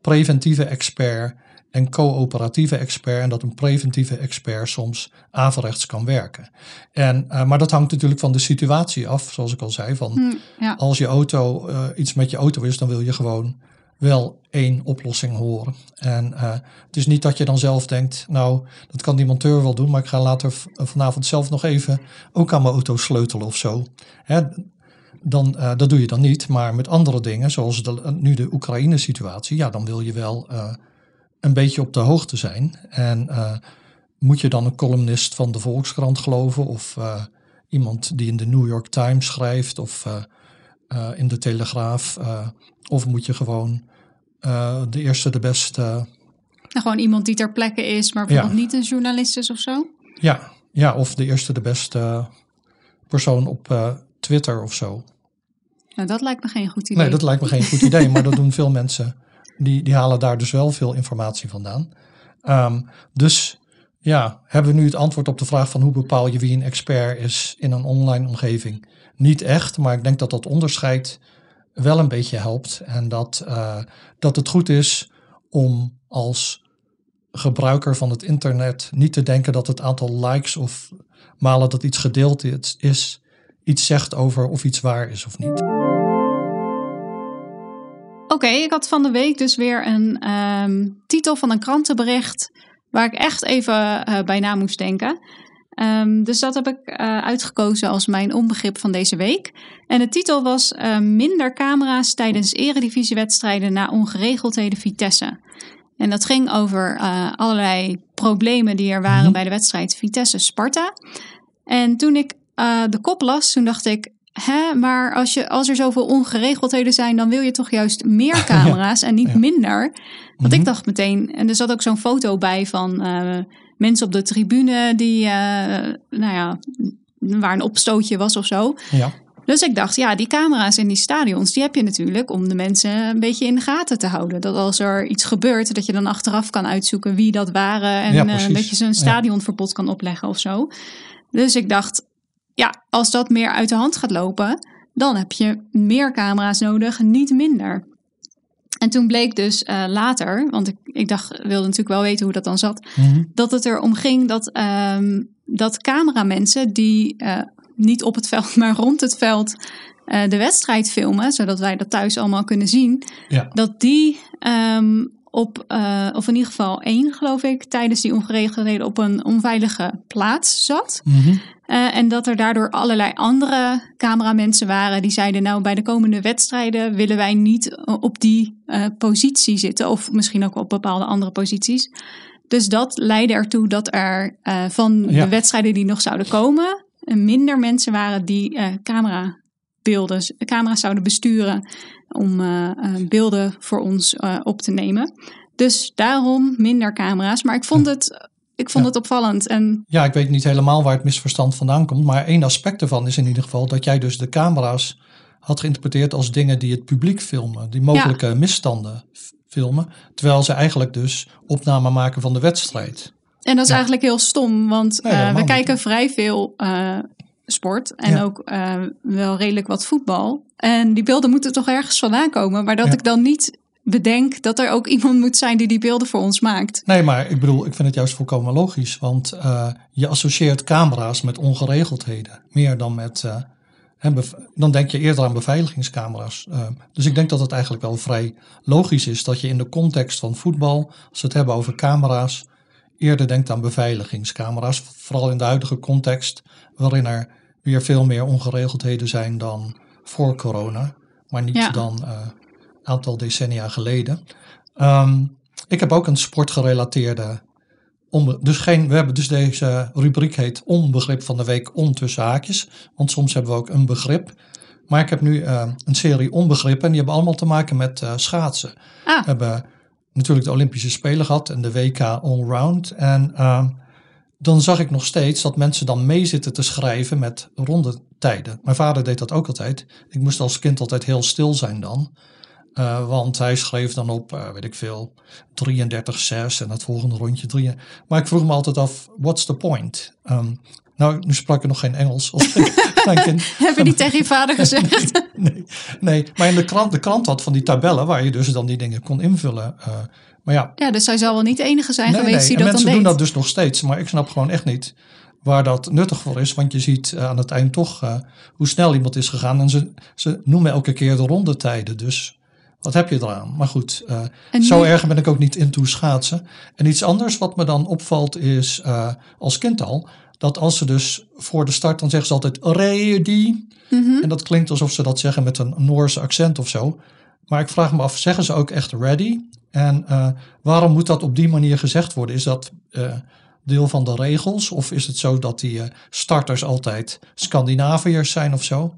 preventieve expert en coöperatieve expert. En dat een preventieve expert soms averechts kan werken. En, uh, maar dat hangt natuurlijk van de situatie af, zoals ik al zei. Van hm, ja. Als je auto uh, iets met je auto is, dan wil je gewoon wel één oplossing horen. En uh, het is niet dat je dan zelf denkt, nou, dat kan die monteur wel doen, maar ik ga later vanavond zelf nog even ook aan mijn auto sleutelen of zo. Hè, dan, uh, dat doe je dan niet, maar met andere dingen, zoals de, nu de Oekraïne-situatie, ja, dan wil je wel uh, een beetje op de hoogte zijn. En uh, moet je dan een columnist van de Volkskrant geloven of uh, iemand die in de New York Times schrijft of uh, in de Telegraaf? of moet je gewoon de eerste, de beste. Nou, gewoon iemand die ter plekke is, maar bijvoorbeeld ja. niet een journalist is of zo? Ja, ja of de eerste, de beste persoon op Twitter of zo. Nou, dat lijkt me geen goed idee. Nee, dat lijkt me geen goed idee, maar dat doen veel mensen die, die halen daar dus wel veel informatie vandaan. Um, dus ja, hebben we nu het antwoord op de vraag van hoe bepaal je wie een expert is in een online omgeving? Niet echt, maar ik denk dat dat onderscheid wel een beetje helpt. En dat, uh, dat het goed is om als gebruiker van het internet niet te denken dat het aantal likes of malen dat iets gedeeld is, iets zegt over of iets waar is of niet. Oké, ik had van de week dus weer een um, titel van een krantenbericht waar ik echt even uh, bij na moest denken. Um, dus dat heb ik uh, uitgekozen als mijn onbegrip van deze week. En de titel was uh, Minder camera's tijdens eredivisiewedstrijden na ongeregeldheden Vitesse. En dat ging over allerlei problemen die er waren -hmm. bij de wedstrijd Vitesse-Sparta. En toen ik de kop las, toen dacht ik, hè, maar als, je, als er zoveel ongeregeldheden zijn, dan wil je toch juist meer camera's en niet ja. minder. Want Mhm. ik dacht meteen, en er zat ook zo'n foto bij van uh, mensen op de tribune die, uh, nou ja, waar een opstootje was of zo. Ja. Dus ik dacht, ja, die camera's in die stadions, die heb je natuurlijk om de mensen een beetje in de gaten te houden. Dat als er iets gebeurt, dat je dan achteraf kan uitzoeken wie dat waren. En Ja, uh, dat je ze een stadionverbod kan opleggen of zo. Dus ik dacht, ja, als dat meer uit de hand gaat lopen, dan heb je meer camera's nodig, niet minder. En toen bleek dus uh, later, want ik, ik dacht, wilde natuurlijk wel weten hoe dat dan zat, Mm -hmm. dat het erom ging dat, um, dat cameramensen die uh, niet op het veld, maar rond het veld uh, de wedstrijd filmen, zodat wij dat thuis allemaal kunnen zien, ja. dat die um, op, uh, of in ieder geval één, geloof ik, tijdens die ongeregeldheden op een onveilige plaats zat. Mm -hmm. Uh, en dat er daardoor allerlei andere cameramensen waren die zeiden: Nou, bij de komende wedstrijden willen wij niet op die uh, positie zitten, of misschien ook op bepaalde andere posities. Dus dat leidde ertoe dat er uh, van Ja. de wedstrijden die nog zouden komen, minder mensen waren die camerabeelden, camera's zouden besturen om beelden voor ons op te nemen. Dus daarom minder camera's. Maar ik vond het, ik vond Ja. het opvallend. En Ja, ik weet niet helemaal waar het misverstand vandaan komt. Maar één aspect ervan is in ieder geval dat jij dus de camera's had geïnterpreteerd als dingen die het publiek filmen. Die mogelijke misstanden filmen. Terwijl ze eigenlijk dus opname maken van de wedstrijd. En dat is Ja. eigenlijk heel stom, want Nee, uh, helemaal we niet. kijken vrij veel uh, sport en Ja. ook uh, wel redelijk wat voetbal. En die beelden moeten toch ergens vandaan komen, maar dat Ja. ik dan niet bedenk dat er ook iemand moet zijn die die beelden voor ons maakt. Nee, maar ik bedoel, ik vind het juist volkomen logisch. Want uh, je associeert camera's met ongeregeldheden. Meer dan met. Uh, bev- dan denk je eerder aan beveiligingscamera's. Uh, dus ik denk dat het eigenlijk wel vrij logisch is dat je in de context van voetbal, als we het hebben over camera's, eerder denkt aan beveiligingscamera's. Vooral in de huidige context, waarin er weer veel meer ongeregeldheden zijn dan voor corona. Maar niet Ja. dan aantal decennia geleden. Um, ik heb ook een sportgerelateerde. Dus geen, we hebben dus deze rubriek heet onbegrip van de week on tussen haakjes. Want soms hebben we ook een begrip. Maar ik heb nu uh, een serie onbegrippen en die hebben allemaal te maken met uh, schaatsen. Ah. We hebben natuurlijk de Olympische Spelen gehad en de WK Allround. En uh, dan zag ik nog steeds dat mensen dan mee zitten te schrijven met rondetijden. Mijn vader deed dat ook altijd. Ik moest als kind altijd heel stil zijn dan. Uh, want hij schreef dan op, uh, weet ik veel, 33-6 en het volgende rondje 3. Maar ik vroeg me altijd af, what's the point? Um, nou, nu sprak ik nog geen Engels als. Heb je niet tegen je vader gezegd? nee, nee, nee, maar in de krant, de krant had van die tabellen waar je dus dan die dingen kon invullen. Uh, maar ja. Ja, dus hij zal wel niet de enige zijn nee, geweest nee. die en dat mensen dan doen deed. dat dus nog steeds, maar ik snap gewoon echt niet waar dat nuttig voor is. Want je ziet uh, aan het eind toch uh, hoe snel iemand is gegaan. En ze, ze noemen elke keer de rondetijden. Dus wat heb je eraan? Maar goed, uh, zo erg ben ik ook niet into schaatsen. En iets anders wat me dan opvalt is, uh, als kind al, dat als ze dus voor de start, dan zeggen ze altijd ready. Mhm. En dat klinkt alsof ze dat zeggen met een Noorse accent of zo. Maar ik vraag me af, zeggen ze ook echt ready? En uh, waarom moet dat op die manier gezegd worden? Is dat deel van de regels? Of is het zo dat die starters altijd Scandinaviërs zijn of zo?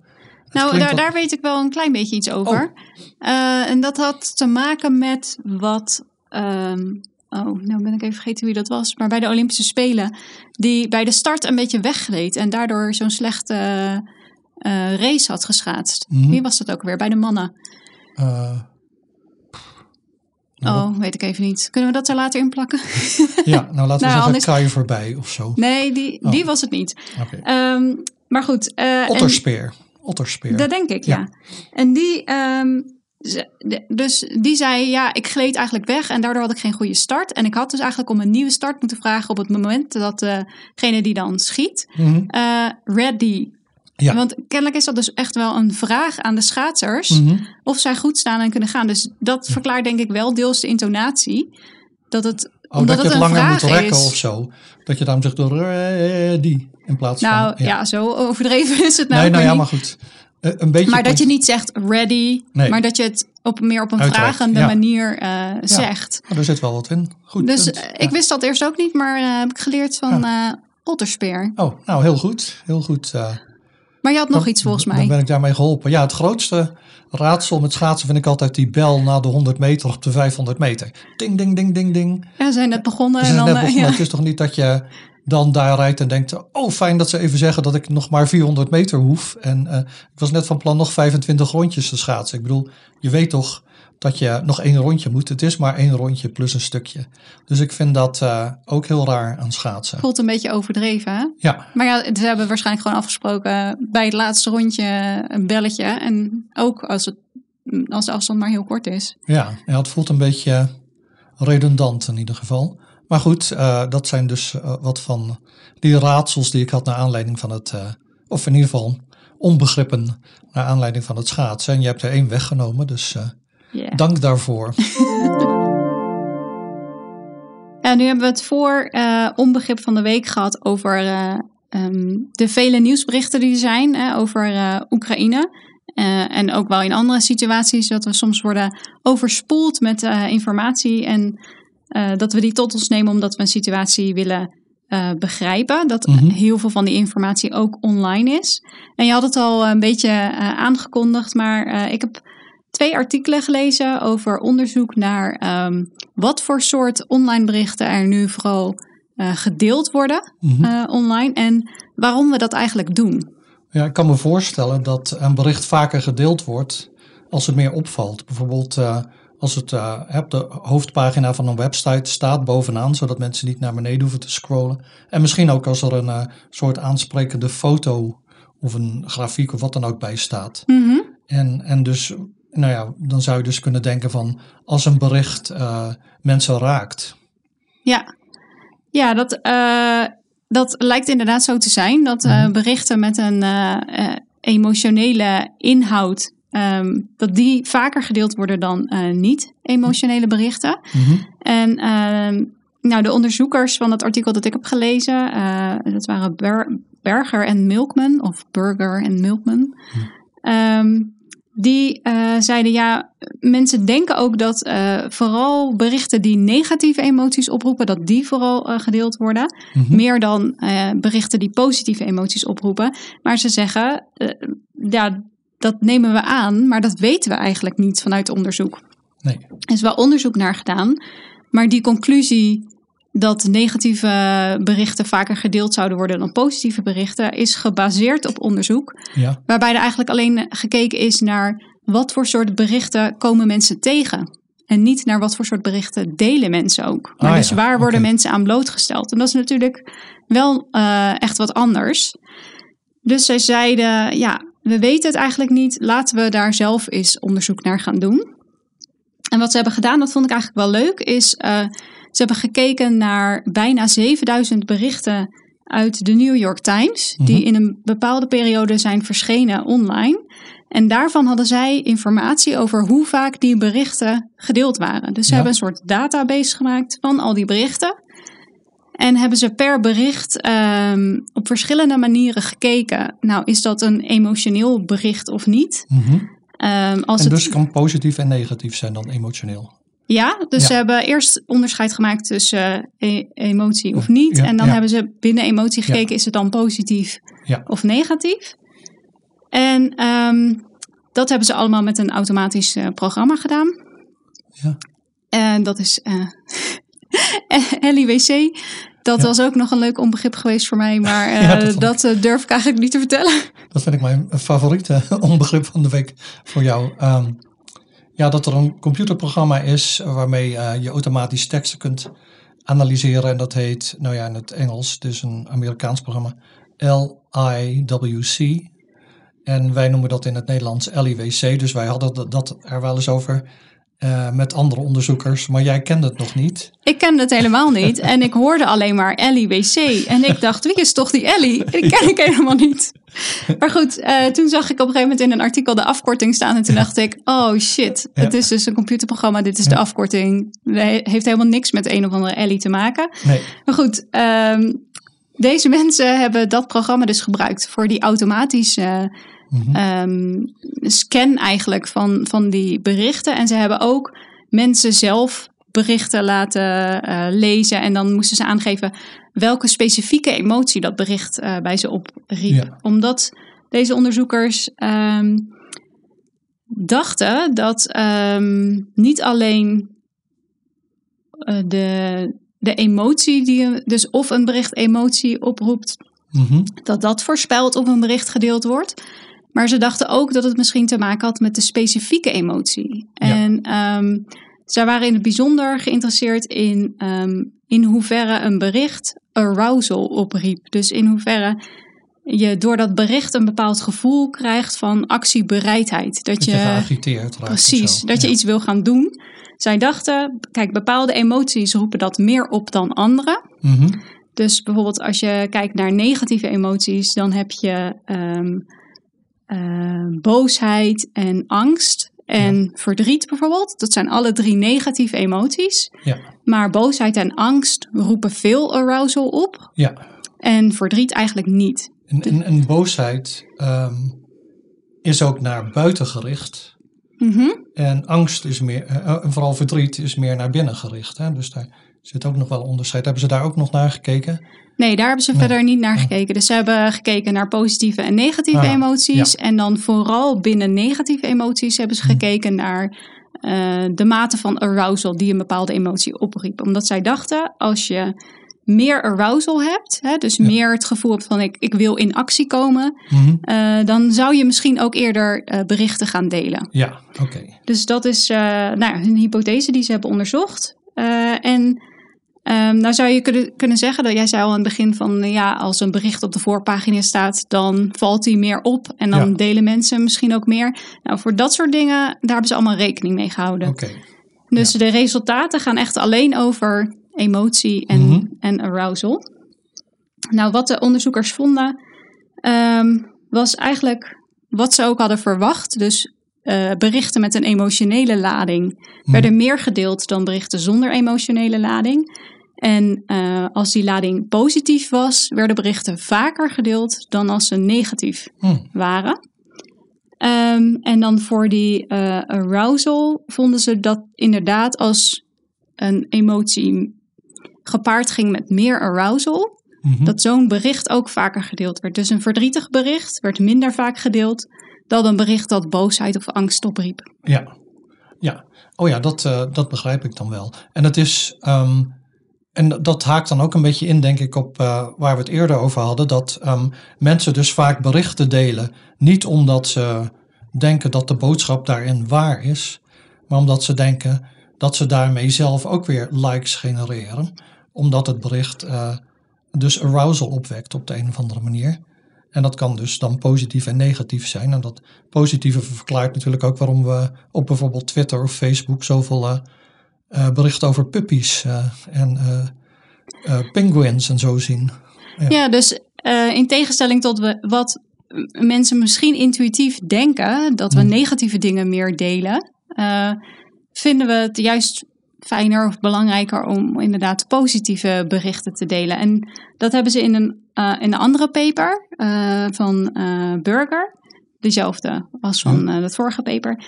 Nou, daar, daar weet ik wel een klein beetje iets over. Eh, en dat had te maken met wat. ehm, oh, nou ben ik even vergeten wie dat was. Maar bij de Olympische Spelen. Die bij de start een beetje wegreed. En daardoor zo'n slechte eh, race had geschaatst. Mhm. Wie was dat ook weer? Bij de mannen. Uh, nou, Oh, weet ik even niet. Kunnen we dat er later in plakken? Ja, nou laten we Nou, zeggen anders- voorbij of zo. nee, die, Oh. die was het niet. Oké. Ehm, maar goed. eh, en- Otterspeer. Dat denk ik, ja. Ja. En die, ehm, dus die zei, ja, ik gleed eigenlijk weg en daardoor had ik geen goede start. En ik had dus eigenlijk om een nieuwe start moeten vragen op het moment dat degene die dan schiet, eh, ready. Ja. Want kennelijk is dat dus echt wel een vraag aan de schaatsers Mhm. of zij goed staan en kunnen gaan. Dus dat verklaart denk ik wel deels de intonatie. Dat het, Oh, omdat dat je het een langer moet rekken is. of zo. Dat je daarom zegt ready in plaats Nou van... ja. zo overdreven is het nou nee, nou ja, maar goed. Eh, een beetje Maar dat je niet zegt ready, Nee. maar dat je het op, meer op een Uiteraard, vragende ja. manier eh, zegt. Oh, er zit wel wat in. Goed Dus punt. eh, Ja. ik wist dat eerst ook niet, maar heb ik geleerd van Ja. otterspeer. Oh, nou heel goed. Heel goed. Maar je had nog Dan- iets volgens Dan mij. ben ik daarmee geholpen. Ja, het grootste raadsel met schaatsen vind ik altijd die bel na de 100 meter op de 500 meter. Ding, ding, ding, ding, ding. Ja, we zijn net begonnen. We En dan, net begonnen. ja. Het is toch niet dat je dan daar rijdt en denkt... oh, fijn dat ze even zeggen dat ik nog maar 400 meter hoef. En eh, ik was net van plan nog 25 rondjes te schaatsen. Ik bedoel, je weet toch dat je nog één rondje moet. Het is maar één rondje plus een stukje. Dus ik vind dat eh, ook heel raar aan schaatsen. Voelt een beetje overdreven, hè? Ja, Maar ja, ze hebben waarschijnlijk gewoon afgesproken bij het laatste rondje een belletje. En ook als, het, als de afstand maar heel kort is. Ja, ja, het voelt een beetje redundant in ieder geval. Maar goed, eh, dat zijn dus eh, wat van die raadsels die ik had naar aanleiding van het, eh, of in ieder geval onbegrippen naar aanleiding van het schaatsen. En je hebt er één weggenomen, dus dank daarvoor. En nu hebben we het voor onbegrip van de week gehad over eh, ehm, de vele nieuwsberichten die er zijn over Oekraïne. En ook wel in andere situaties dat we soms worden overspoeld met informatie. En eh, dat we die tot ons nemen omdat we een situatie willen eh, begrijpen. Dat Mhm. heel veel van die informatie ook online is. En je had het al een beetje eh, aangekondigd, maar ik heb twee artikelen gelezen over onderzoek naar ehm, wat voor soort online berichten er nu vooral gedeeld worden Mhm. online en waarom we dat eigenlijk doen. Ja, ik kan me voorstellen dat een bericht vaker gedeeld wordt als het meer opvalt. Bijvoorbeeld als het eh, op de hoofdpagina van een website staat bovenaan, zodat mensen niet naar beneden hoeven te scrollen. En misschien ook als er een eh, soort aansprekende foto of een grafiek of wat dan ook bij staat. Mhm. En, en dus, nou ja, dan zou je dus kunnen denken van als een bericht eh, mensen raakt. Ja, ja dat, dat lijkt inderdaad zo te zijn. Dat Mhm. berichten met een emotionele inhoud, ehm, dat die vaker gedeeld worden dan eh, niet-emotionele berichten. Mhm. En ehm, nou, de onderzoekers van het artikel dat ik heb gelezen, eh, dat waren Ber- Berger en Milkman, of Burger en Milkman. Ehm, die eh, zeiden ja, mensen denken ook dat vooral berichten die negatieve emoties oproepen, dat die vooral gedeeld worden. Mhm. Meer dan berichten die positieve emoties oproepen. Maar ze zeggen, ja, dat nemen we aan, maar dat weten we eigenlijk niet vanuit onderzoek. Nee. Er is wel onderzoek naar gedaan, maar die conclusie dat negatieve berichten vaker gedeeld zouden worden dan positieve berichten, is gebaseerd op onderzoek, Ja. waarbij er eigenlijk alleen gekeken is naar wat voor soort berichten komen mensen tegen. En niet naar wat voor soort berichten delen mensen ook. Maar Ah, dus ja, waar worden mensen aan blootgesteld? En dat is natuurlijk wel eh, echt wat anders. Dus zij zeiden, ja, we weten het eigenlijk niet. Laten we daar zelf eens onderzoek naar gaan doen. En wat ze hebben gedaan, dat vond ik eigenlijk wel leuk, is eh, ze hebben gekeken naar bijna 7000 berichten uit de New York Times, die Mhm. in een bepaalde periode zijn verschenen online. En daarvan hadden zij informatie over hoe vaak die berichten gedeeld waren. Dus ze Ja. hebben een soort database gemaakt van al die berichten. En hebben ze per bericht ehm, op verschillende manieren gekeken. Nou, is dat een emotioneel bericht of niet? Mhm. Ehm, als En het, dus kan positief en negatief zijn dan emotioneel. Ja, dus Ja. ze hebben eerst onderscheid gemaakt tussen eh, emotie of niet. Ja, en dan ja. hebben ze binnen emotie gekeken, is het dan positief of negatief? En ehm, dat hebben ze allemaal met een automatisch eh, programma gedaan. Ja. En dat is eh LIWC. Dat Ja. was ook nog een leuk onbegrip geweest voor mij, maar eh, Ja, dat dat eh, durf ik eigenlijk niet te vertellen. Dat vind ik mijn favoriete onbegrip van de week voor jou. Ehm, ja, dat er een computerprogramma is waarmee eh, je automatisch teksten kunt analyseren. En dat heet, nou ja, in het Engels, dus een Amerikaans programma, LIWC. En wij noemen dat in het Nederlands LIWC. Dus wij hadden dat er wel eens over eh, met andere onderzoekers. Maar jij kende het nog niet. Ik kende het helemaal niet en ik hoorde alleen maar LIWC. En ik dacht, wie is toch die Ellie? Die ken ik helemaal niet. Maar goed, eh, toen zag ik op een gegeven moment in een artikel de afkorting staan. En toen dacht ik, oh shit, Ja. het is dus een computerprogramma. Dit is Ja. de afkorting. Het heeft helemaal niks met een of andere Ellie te maken. Nee. Maar goed, ehm, deze mensen hebben dat programma dus gebruikt voor die automatische Ehm, scan eigenlijk van, van die berichten. En ze hebben ook mensen zelf berichten laten eh, lezen. En dan moesten ze aangeven welke specifieke emotie dat bericht eh, bij ze opriep. Ja. Omdat deze onderzoekers ehm, dachten dat ehm, niet alleen eh, de, de emotie die je- dus of een bericht emotie oproept, Mhm. dat dat voorspelt of een bericht gedeeld wordt. Maar ze dachten ook dat het misschien te maken had met de specifieke emotie. Ja. En ehm, zij waren in het bijzonder geïnteresseerd in ehm, in hoeverre een bericht arousal opriep. Dus in hoeverre je door dat bericht een bepaald gevoel krijgt van actiebereidheid. Dat, Dat je geagiteerd raakt. Precies, dat je Ja. iets wil gaan doen. Zij dachten, kijk, bepaalde emoties roepen dat meer op dan andere. Mhm. Dus bijvoorbeeld als je kijkt naar negatieve emoties, dan heb je ehm, eh, boosheid en angst en verdriet bijvoorbeeld. Dat zijn alle drie negatieve emoties. Ja. Maar boosheid en angst roepen veel arousal op Ja. en verdriet eigenlijk niet. En, en, en boosheid ehm, is ook naar buiten gericht. Mhm. En angst is meer, eh, en vooral verdriet is meer naar binnen gericht. Hè? Dus daar zit ook nog wel onderscheid. Hebben ze daar ook nog naar gekeken? Nee, daar hebben ze Nee. verder niet naar gekeken. Dus ze hebben gekeken naar positieve en negatieve Ah, emoties. En dan vooral binnen negatieve emoties hebben ze Hm. gekeken naar eh, de mate van arousal die een bepaalde emotie opriep. Omdat zij dachten, als je meer arousal hebt, hè, dus Ja. meer het gevoel hebt van ik, ik wil in actie komen, Mhm. eh, dan zou je misschien ook eerder eh, berichten gaan delen. Ja, oké. Dus dat is nou ja, een hypothese die ze hebben onderzocht. En ehm, nou zou je kunnen, kunnen zeggen dat jij zei al aan het begin van eh, ja, als een bericht op de voorpagina staat, dan valt die meer op en dan Ja. delen mensen misschien ook meer. Nou, voor dat soort dingen, daar hebben ze allemaal rekening mee gehouden. Oké. Dus de resultaten gaan echt alleen over emotie en, Mhm. en arousal. Nou, wat de onderzoekers vonden, ehm, was eigenlijk wat ze ook hadden verwacht. Dus eh, berichten met een emotionele lading Mhm. werden meer gedeeld dan berichten zonder emotionele lading. En eh, als die lading positief was, werden berichten vaker gedeeld dan als ze negatief Hm. waren. Ehm, en dan voor die eh, arousal vonden ze dat inderdaad als een emotie gepaard ging met meer arousal, Mhm. dat zo'n bericht ook vaker gedeeld werd. Dus een verdrietig bericht werd minder vaak gedeeld dan een bericht dat boosheid of angst opriep. Ja, ja. Oh ja, dat, eh, dat begrijp ik dan wel. En het is, ehm, en dat- haakt dan ook een beetje in, denk ik, op eh, waar we het eerder over hadden, dat ehm, mensen dus vaak berichten delen, niet omdat ze denken dat de boodschap daarin waar is, maar omdat ze denken dat ze daarmee zelf ook weer likes genereren, omdat het bericht eh, dus arousal opwekt op de een of andere manier. En dat kan dus dan positief en negatief zijn. En dat positieve verklaart natuurlijk ook waarom we op bijvoorbeeld Twitter of Facebook zoveel eh, eh, berichten over puppies eh, en eh, penguins en zo zien. Ja. Ja, dus in tegenstelling tot we, wat mensen misschien intuïtief denken, dat we Hmm. negatieve dingen meer delen, vinden we het juist fijner of belangrijker om inderdaad positieve berichten te delen. En dat hebben ze in een, in een andere paper van Burger, dezelfde als van het vorige paper.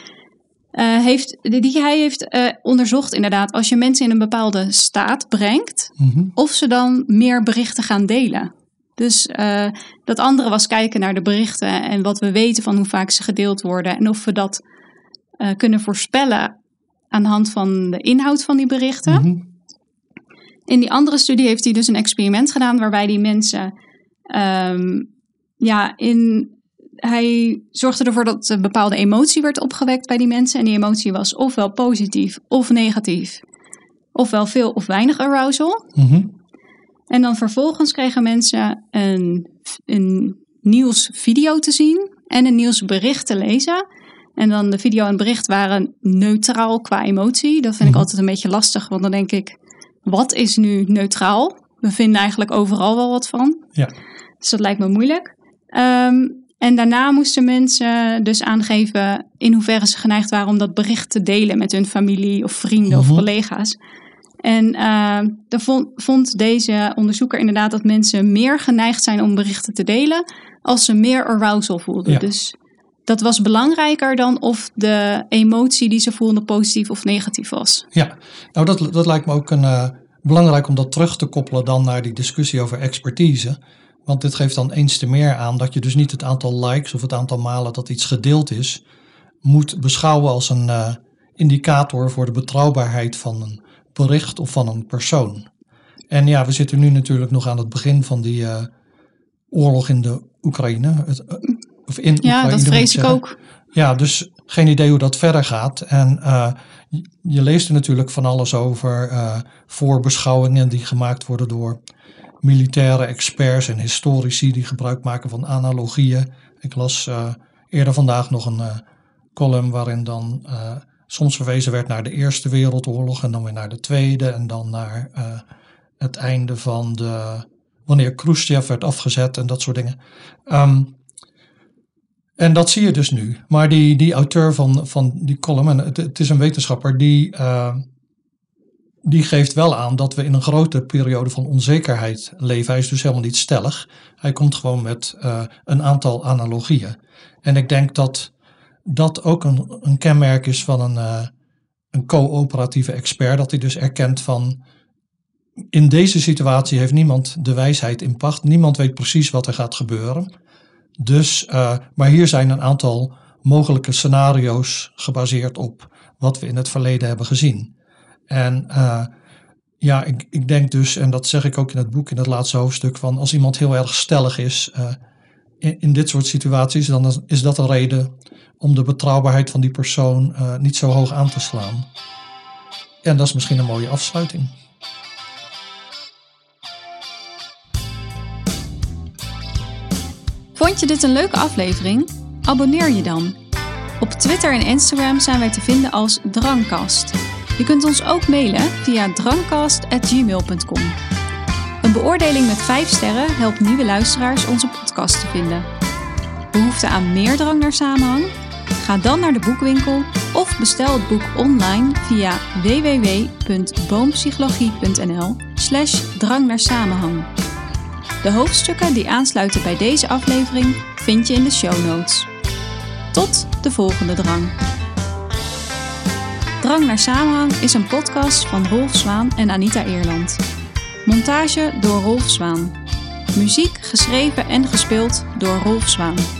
Eh, heeft, die hij heeft eh, onderzocht inderdaad, als je mensen in een bepaalde staat brengt, Mhm. of ze dan meer berichten gaan delen. Dus eh, dat andere was kijken naar de berichten en wat we weten van hoe vaak ze gedeeld worden en of we dat kunnen voorspellen aan de hand van de inhoud van die berichten. Mhm. In die andere studie heeft hij dus een experiment gedaan waarbij die mensen, ehm, ja, in, hij zorgde ervoor dat een bepaalde emotie werd opgewekt bij die mensen. En die emotie was ofwel positief of negatief, ofwel veel of weinig arousal. Mhm. En dan vervolgens kregen mensen een, een nieuwsvideo te zien en een nieuwsbericht te lezen. En dan de video en het bericht waren neutraal qua emotie. Dat vind ik Mhm. altijd een beetje lastig, want dan denk ik, wat is nu neutraal? We vinden eigenlijk overal wel wat van. Ja. Dus dat lijkt me moeilijk. Ehm, en daarna moesten mensen dus aangeven in hoeverre ze geneigd waren om dat bericht te delen met hun familie of vrienden of Mhm. collega's. En uh, dan vond, vond deze onderzoeker inderdaad dat mensen meer geneigd zijn om berichten te delen als ze meer arousal voelden. Ja. Dus dat was belangrijker dan of de emotie die ze voelden positief of negatief was. Ja, nou dat, dat lijkt me ook een, uh, belangrijk om dat terug te koppelen dan naar die discussie over expertise. Want dit geeft dan eens te meer aan dat je dus niet het aantal likes of het aantal malen dat iets gedeeld is, moet beschouwen als een uh, indicator voor de betrouwbaarheid van een bericht of van een persoon. En ja, we zitten nu natuurlijk nog aan het begin van die uh, oorlog in de Oekraïne. Het, of in ja, dat vrees ik ook. Ja, dus geen idee hoe dat verder gaat. En uh, je leest er natuurlijk van alles over voorbeschouwingen die gemaakt worden door militaire experts en historici die gebruik maken van analogieën. Ik las uh, eerder vandaag nog een column waarin dan soms verwezen werd naar de Eerste Wereldoorlog en dan weer naar de Tweede en dan naar het einde van de. wanneer Khrushchev werd afgezet en dat soort dingen. Um, en dat zie je dus nu. Maar die, die auteur van, van die column, en het, het is een wetenschapper, die, die geeft wel aan dat we in een grote periode van onzekerheid leven. Hij is dus helemaal niet stellig. Hij komt gewoon met uh, een aantal analogieën. En ik denk dat dat ook een, een kenmerk is van een, uh, een coöperatieve expert. Dat hij dus erkent van in deze situatie heeft niemand de wijsheid in pacht. Niemand weet precies wat er gaat gebeuren. Dus, uh, maar hier zijn een aantal mogelijke scenario's gebaseerd op wat we in het verleden hebben gezien. En uh, ja, ik, ik denk dus, en dat zeg ik ook in het boek in het laatste hoofdstuk, van als iemand heel erg stellig is uh, in, dit soort situaties, dan is dat een reden om de betrouwbaarheid van die persoon niet zo hoog aan te slaan. En dat is misschien een mooie afsluiting. Vond je dit een leuke aflevering? Abonneer je dan. Op Twitter en Instagram zijn wij te vinden als Drangkast. Je kunt ons ook mailen via drangkast.gmail.com. Een beoordeling met 5 sterren helpt nieuwe luisteraars onze podcast te vinden. Behoefte aan meer drang naar samenhang? Ga dan naar de boekwinkel of bestel het boek online via www.boompsychologie.nl slash drang naar samenhang. De hoofdstukken die aansluiten bij deze aflevering vind je in de show notes. Tot de volgende drang. Drang naar Samenhang is een podcast van Rolf Zwaan en Anita Eerland. Montage door Rolf Zwaan. Muziek geschreven en gespeeld door Rolf Zwaan.